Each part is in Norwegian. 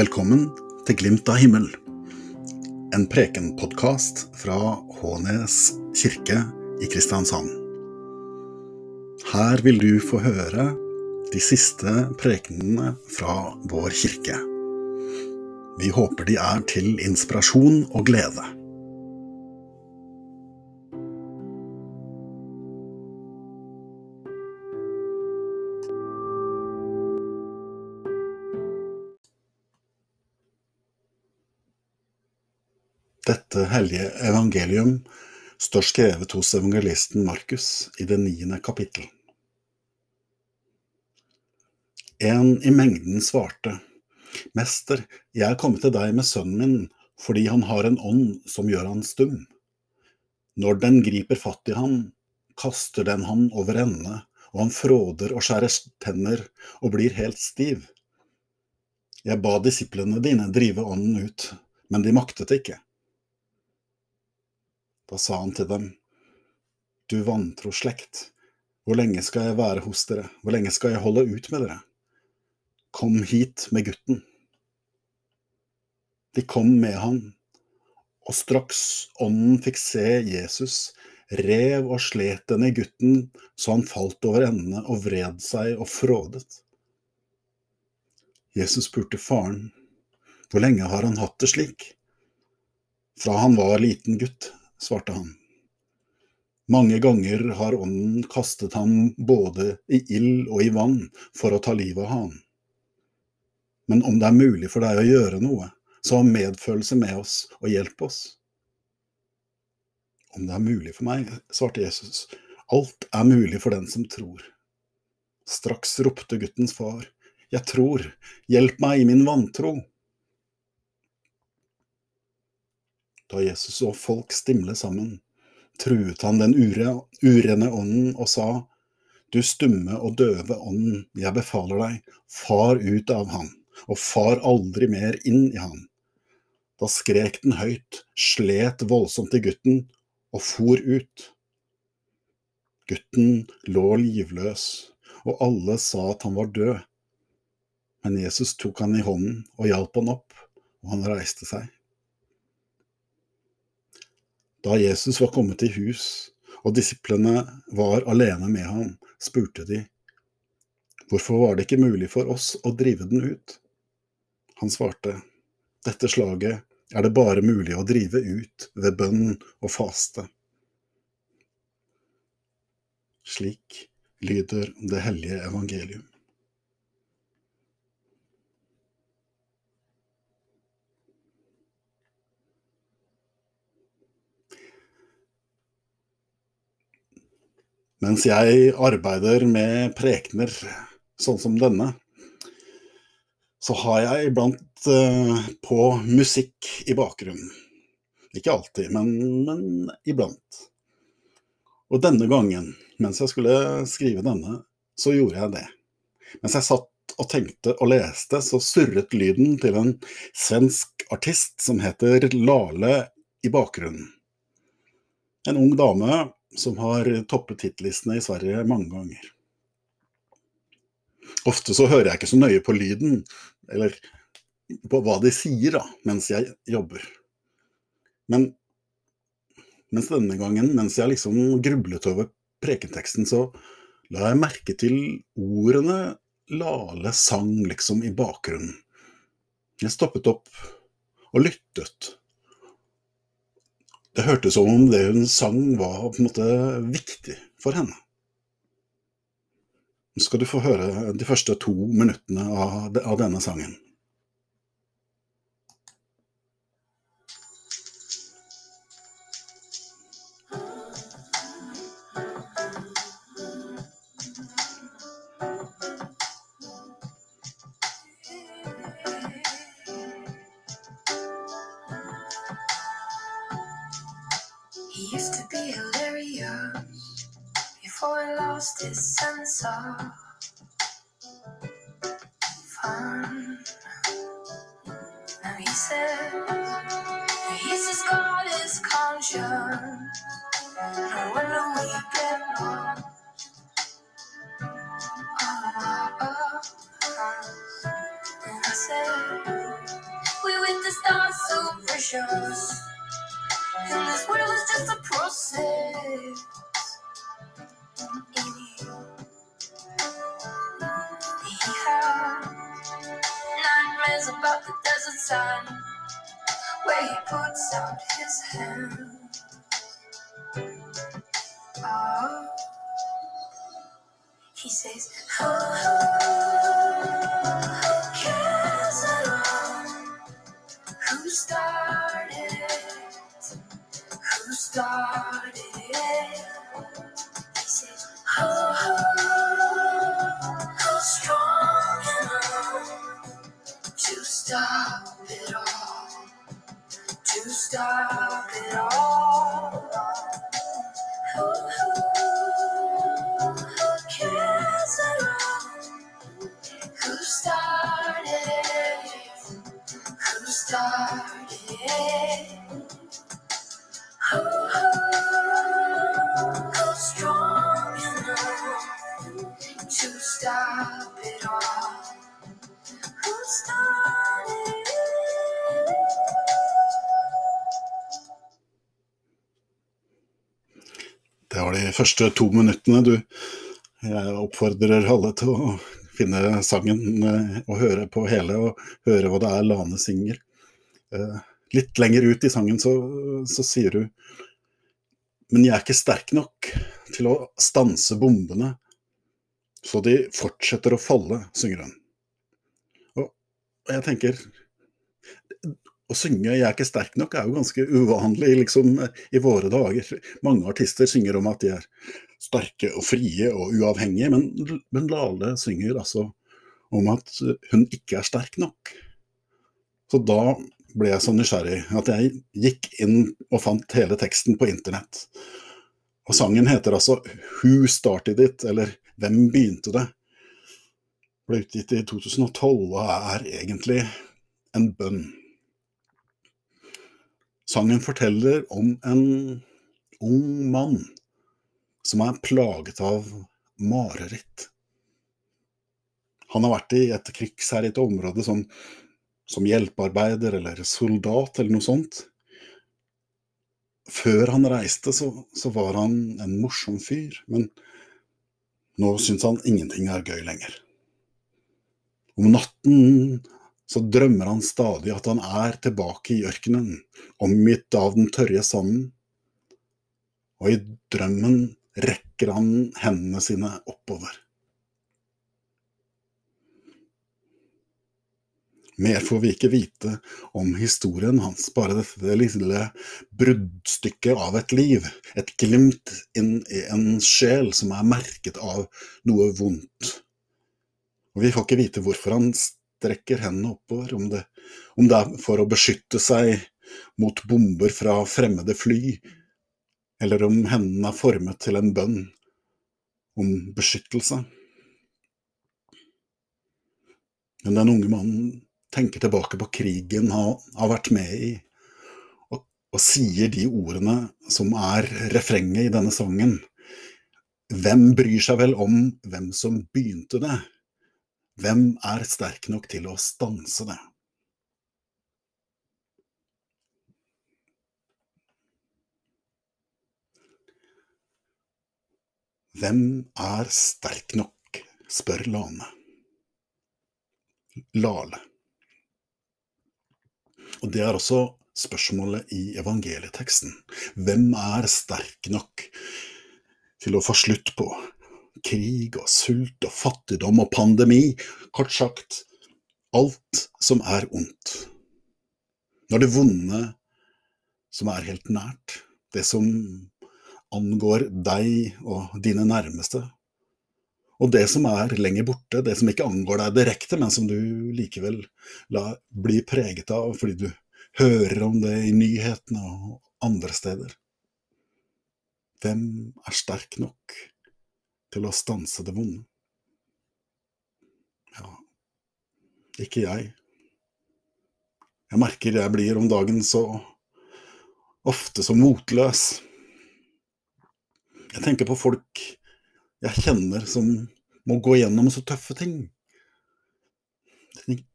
Velkommen til Glimt av himmel, en prekenpodkast fra Hånes kirke i Kristiansand. Her vil du få høre de siste prekenene fra vår kirke. Vi håper de er til inspirasjon og glede. Dette hellige evangelium står skrevet hos evangelisten Markus i det niende kapittel. En i mengden svarte, Mester, jeg er kommet til deg med sønnen min fordi han har en ånd som gjør han stum. Når den griper fatt i ham, kaster den han over ende, og han fråder og skjærer tenner og blir helt stiv. Jeg ba disiplene dine drive ånden ut, men de maktet ikke. Da sa han til dem, Du vantro slekt, hvor lenge skal jeg være hos dere, hvor lenge skal jeg holde ut med dere? Kom hit med gutten. De kom med han, og straks ånden fikk se Jesus, rev og slet den i gutten så han falt over ende og vred seg og frådet. Jesus spurte faren, hvor lenge har han hatt det slik? Fra han var liten gutt, svarte han. Mange ganger har ånden kastet ham både i ild og i vann for å ta livet av ham. Men om det er mulig for deg å gjøre noe, så ha medfølelse med oss og hjelp oss. Om det er mulig for meg, svarte Jesus, alt er mulig for den som tror. Straks ropte guttens far, jeg tror, hjelp meg i min vantro. Da Jesus så folk stimle sammen, truet han den urene ånden og sa, Du stumme og døve ånden, jeg befaler deg, far ut av han, og far aldri mer inn i han. Da skrek den høyt, slet voldsomt i gutten og for ut. Gutten lå livløs, og alle sa at han var død. Men Jesus tok han i hånden og hjalp han opp, og han reiste seg. Da Jesus var kommet til hus og disiplene var alene med ham, spurte de, hvorfor var det ikke mulig for oss å drive den ut? Han svarte, dette slaget er det bare mulig å drive ut ved bønn og faste. Slik lyder det hellige evangelium. Mens jeg arbeider med prekener sånn som denne, så har jeg iblant uh, på musikk i bakgrunnen. Ikke alltid, men, men, iblant. Og denne gangen, mens jeg skulle skrive denne, så gjorde jeg det. Mens jeg satt og tenkte og leste, så surret lyden til en svensk artist som heter Lale i bakgrunnen. En ung dame som har toppet hitlistene i Sverige mange ganger. Ofte så hører jeg ikke så nøye på lyden, eller på hva de sier, da, mens jeg jobber. Men mens denne gangen, mens jeg liksom grublet over prekenteksten, så la jeg merke til ordene Lale sang liksom i bakgrunnen. Jeg stoppet opp og lyttet. Det hørtes som om det hun sang var på en måte viktig for henne. Nå skal du få høre de første to minuttene av, denne sangen. lost his sense of fun. Now he says, he's as God as conscience. No wonder we get on. Oh, oh, oh. And I said, we with the stars so precious. And this world is just a process. About the desert sun where he puts out his hand. Oh, he says, who cares at all? Who started it? Who started it? Første to minuttene, du. Jeg oppfordrer alle til å finne sangen eh, og høre på hele, og høre hva det er Lane synger. Eh, Litt lenger ut i sangen så, så sier du Men jeg er ikke sterk nok til å stanse bombene, så de fortsetter å falle, synger hun. Og jeg tenker å synge 'jeg er ikke sterk nok' er jo ganske uvanlig liksom, i våre dager. Mange artister synger om at de er sterke og frie og uavhengige, men, men Lale synger altså om at hun ikke er sterk nok. Så da ble jeg så nysgjerrig at jeg gikk inn og fant hele teksten på internett. Og sangen heter altså 'Who Started It', eller 'Hvem begynte det'? Ble utgitt i 2012 og er egentlig en bønn. Sangen forteller om en ung mann som er plaget av mareritt. Han har vært i et krigsherjet område som, som hjelpearbeider eller soldat eller noe sånt. Før han reiste, så, så var han en morsom fyr, men nå syns han ingenting er gøy lenger. Om natten så drømmer han stadig at han er tilbake i ørkenen, omgitt av den tørre sanden, og i drømmen rekker han hendene sine oppover. Mer får vi ikke vite om historien hans, bare dette lille bruddstykket av et liv, et glimt inn i en sjel som er merket av noe vondt. Og vi får ikke vite hvorfor han strekker hendene oppover, om det, om det er for å beskytte seg mot bomber fra fremmede fly, eller om hendene er formet til en bønn om beskyttelse. Men den unge mannen tenker tilbake på krigen han har vært med i, og, og sier de ordene som er refrenget i denne sangen. Hvem bryr seg vel om hvem som begynte det? Hvem er sterk nok til å stanse det? Hvem er sterk nok, spør Lane. Lale. Og det er også spørsmålet i evangelieteksten. Hvem er sterk nok til å få slutt på krig og sult og fattigdom og pandemi? Kort sagt, alt som er ondt. Når det vonde som er helt nært, det som angår deg og dine nærmeste, og det som er lenger borte, det som ikke angår deg direkte, men som du likevel lar bli preget av fordi du hører om det i nyhetene og andre steder. Hvem er sterk nok til å stanse det vonde? Ja, ikke jeg. Jeg merker jeg blir om dagen så ofte så motløs. Jeg tenker på folk jeg kjenner som må gå gjennom så tøffe ting.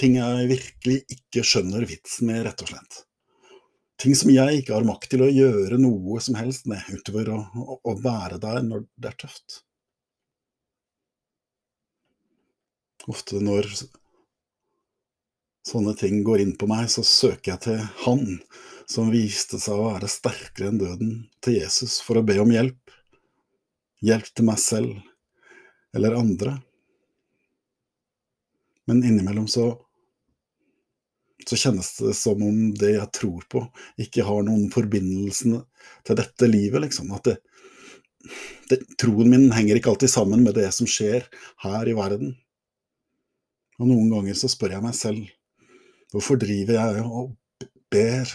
Ting jeg virkelig ikke skjønner vitsen med, rett og slett. ting som jeg ikke har makt til å gjøre noe som helst med, utover å, å, å være der når det er tøft. Ofte når sånne ting går inn på meg, så søker jeg til Han som viste seg å være sterkere enn døden, til Jesus, for å be om hjelp. Hjelp til meg selv eller andre. Men innimellom så så kjennes det som om det jeg tror på, ikke har noen forbindelse til dette livet, liksom. At det, det, troen min henger ikke alltid sammen med det som skjer her i verden. Og noen ganger så spør jeg meg selv, hvorfor driver jeg og ber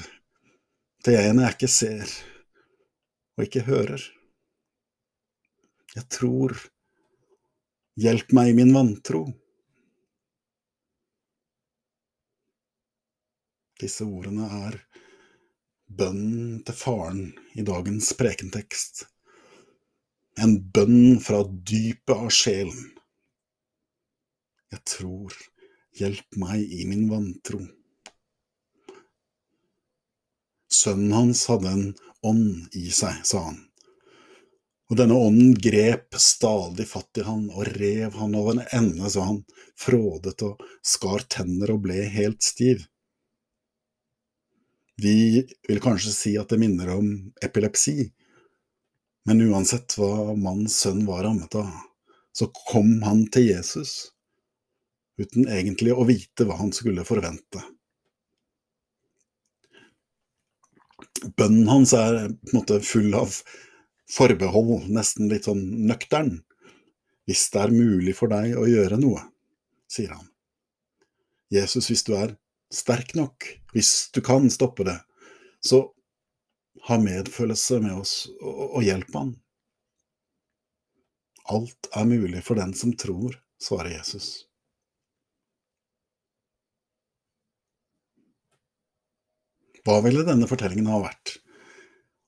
til en jeg ikke ser og ikke hører? Jeg tror, hjelp meg i min vantro. Disse ordene er bønnen til faren i dagens prekentekst. En bønn fra dypet av sjelen. Jeg tror, hjelp meg i min vantro. Sønnen hans hadde en ånd i seg, sa han. Og denne ånden grep stadig fatt i han og rev han over en ende så han frådet og skar tenner og ble helt stiv. Vi vil kanskje si at det minner om epilepsi, men uansett hva mannens sønn var rammet av, så kom han til Jesus uten egentlig å vite hva han skulle forvente. Bønnen hans er på en måte full av forbehold, nesten litt sånn nøktern. Hvis det er mulig for deg å gjøre noe, sier han. Jesus, hvis du er sterk nok, hvis du kan stoppe det, så ha medfølelse med oss og, hjelp han. Alt er mulig for den som tror, svarer Jesus. Hva ville denne fortellingen ha vært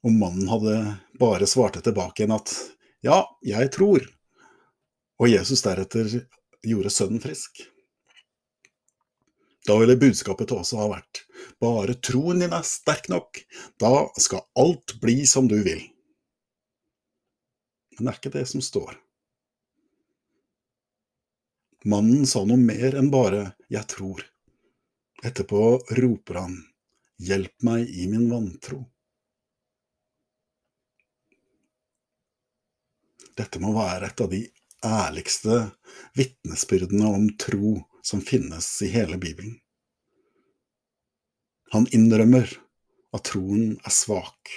om mannen hadde bare svarte tilbake igjen at ja, jeg tror, og Jesus deretter gjorde sønnen frisk? Da ville budskapet til oss ha vært bare troen din er sterk nok, da skal alt bli som du vil. Men det er ikke det som står. Mannen sa noe mer enn bare 'jeg tror'. Etterpå roper han 'hjelp meg i min vantro'. Dette må være et av de ærligste vitnesbyrdene om tro som finnes i hele Bibelen. Han innrømmer at troen er svak,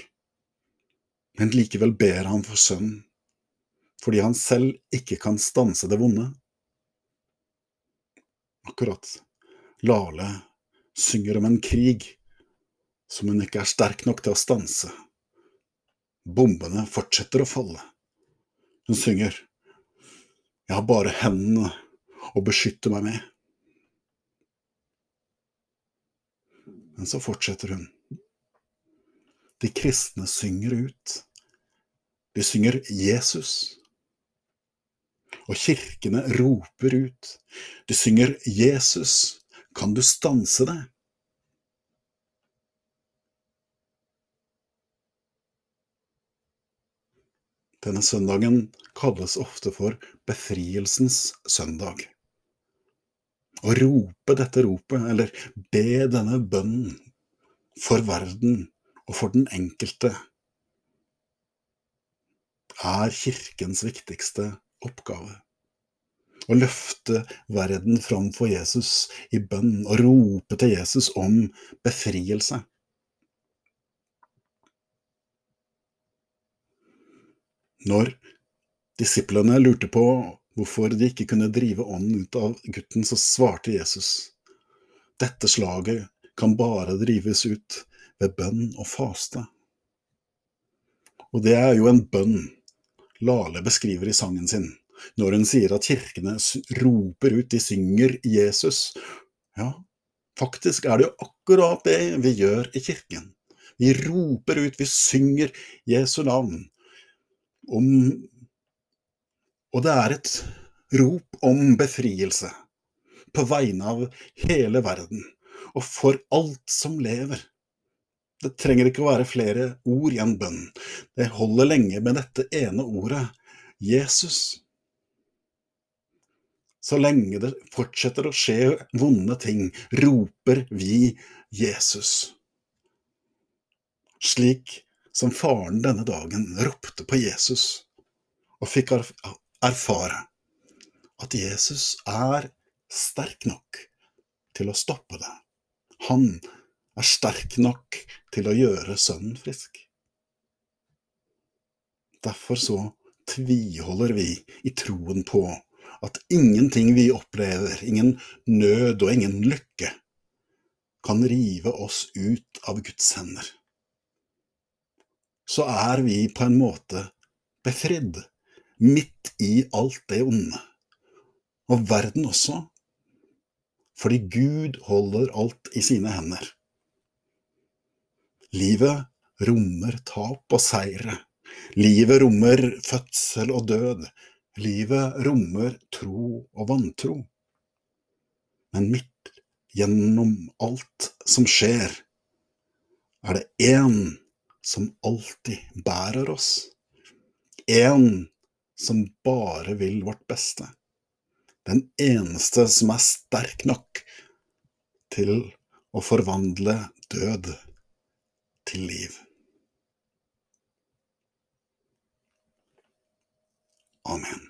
men likevel ber han for sønnen, fordi han selv ikke kan stanse det vonde. Akkurat Lale synger om en krig som hun ikke er sterk nok til å stanse. Bombene fortsetter å falle. Hun synger Jeg har bare hendene å beskytte meg med. Men så fortsetter hun. De kristne synger ut. De synger Jesus. Og kirkene roper ut. De synger Jesus. Kan du stanse det? Denne søndagen kalles ofte for befrielsens søndag. Å rope dette ropet, eller be denne bønnen for verden og for den enkelte, er kirkens viktigste oppgave. Å løfte verden fram for Jesus i bønn og rope til Jesus om befrielse. Når disiplene lurte på hvorfor de ikke kunne drive ånden ut av gutten, så svarte Jesus, dette slaget kan bare drives ut ved bønn og faste. Og det er jo en bønn Lale beskriver i sangen sin, når hun sier at kirkene roper ut, de synger Jesus. Ja, faktisk er det jo akkurat det vi gjør i kirken. Vi roper ut, vi synger Jesu navn. Om og det er et rop om befrielse på vegne av hele verden og for alt som lever. Det trenger ikke å være flere ord i en bønn. Det holder lenge med dette ene ordet, Jesus. Så lenge det fortsetter å skje vonde ting, roper vi Jesus. Slik som faren denne dagen ropte på Jesus og fikk erfare at Jesus er sterk nok til å stoppe det. Han er sterk nok til å gjøre sønnen frisk. Derfor så tviholder vi i troen på at ingenting vi opplever, ingen nød og ingen lykke, kan rive oss ut av Guds hender. Så er vi på en måte befridd, midt i alt det onde. Og verden også, fordi Gud holder alt i sine hender. Livet rommer tap og seire. Livet rommer fødsel og død. Livet rommer tro og vantro. Men midt gjennom alt som skjer, er det én som alltid bærer oss. En som bare vil vårt beste den eneste som er sterk nok til å forvandle død til liv. Amen.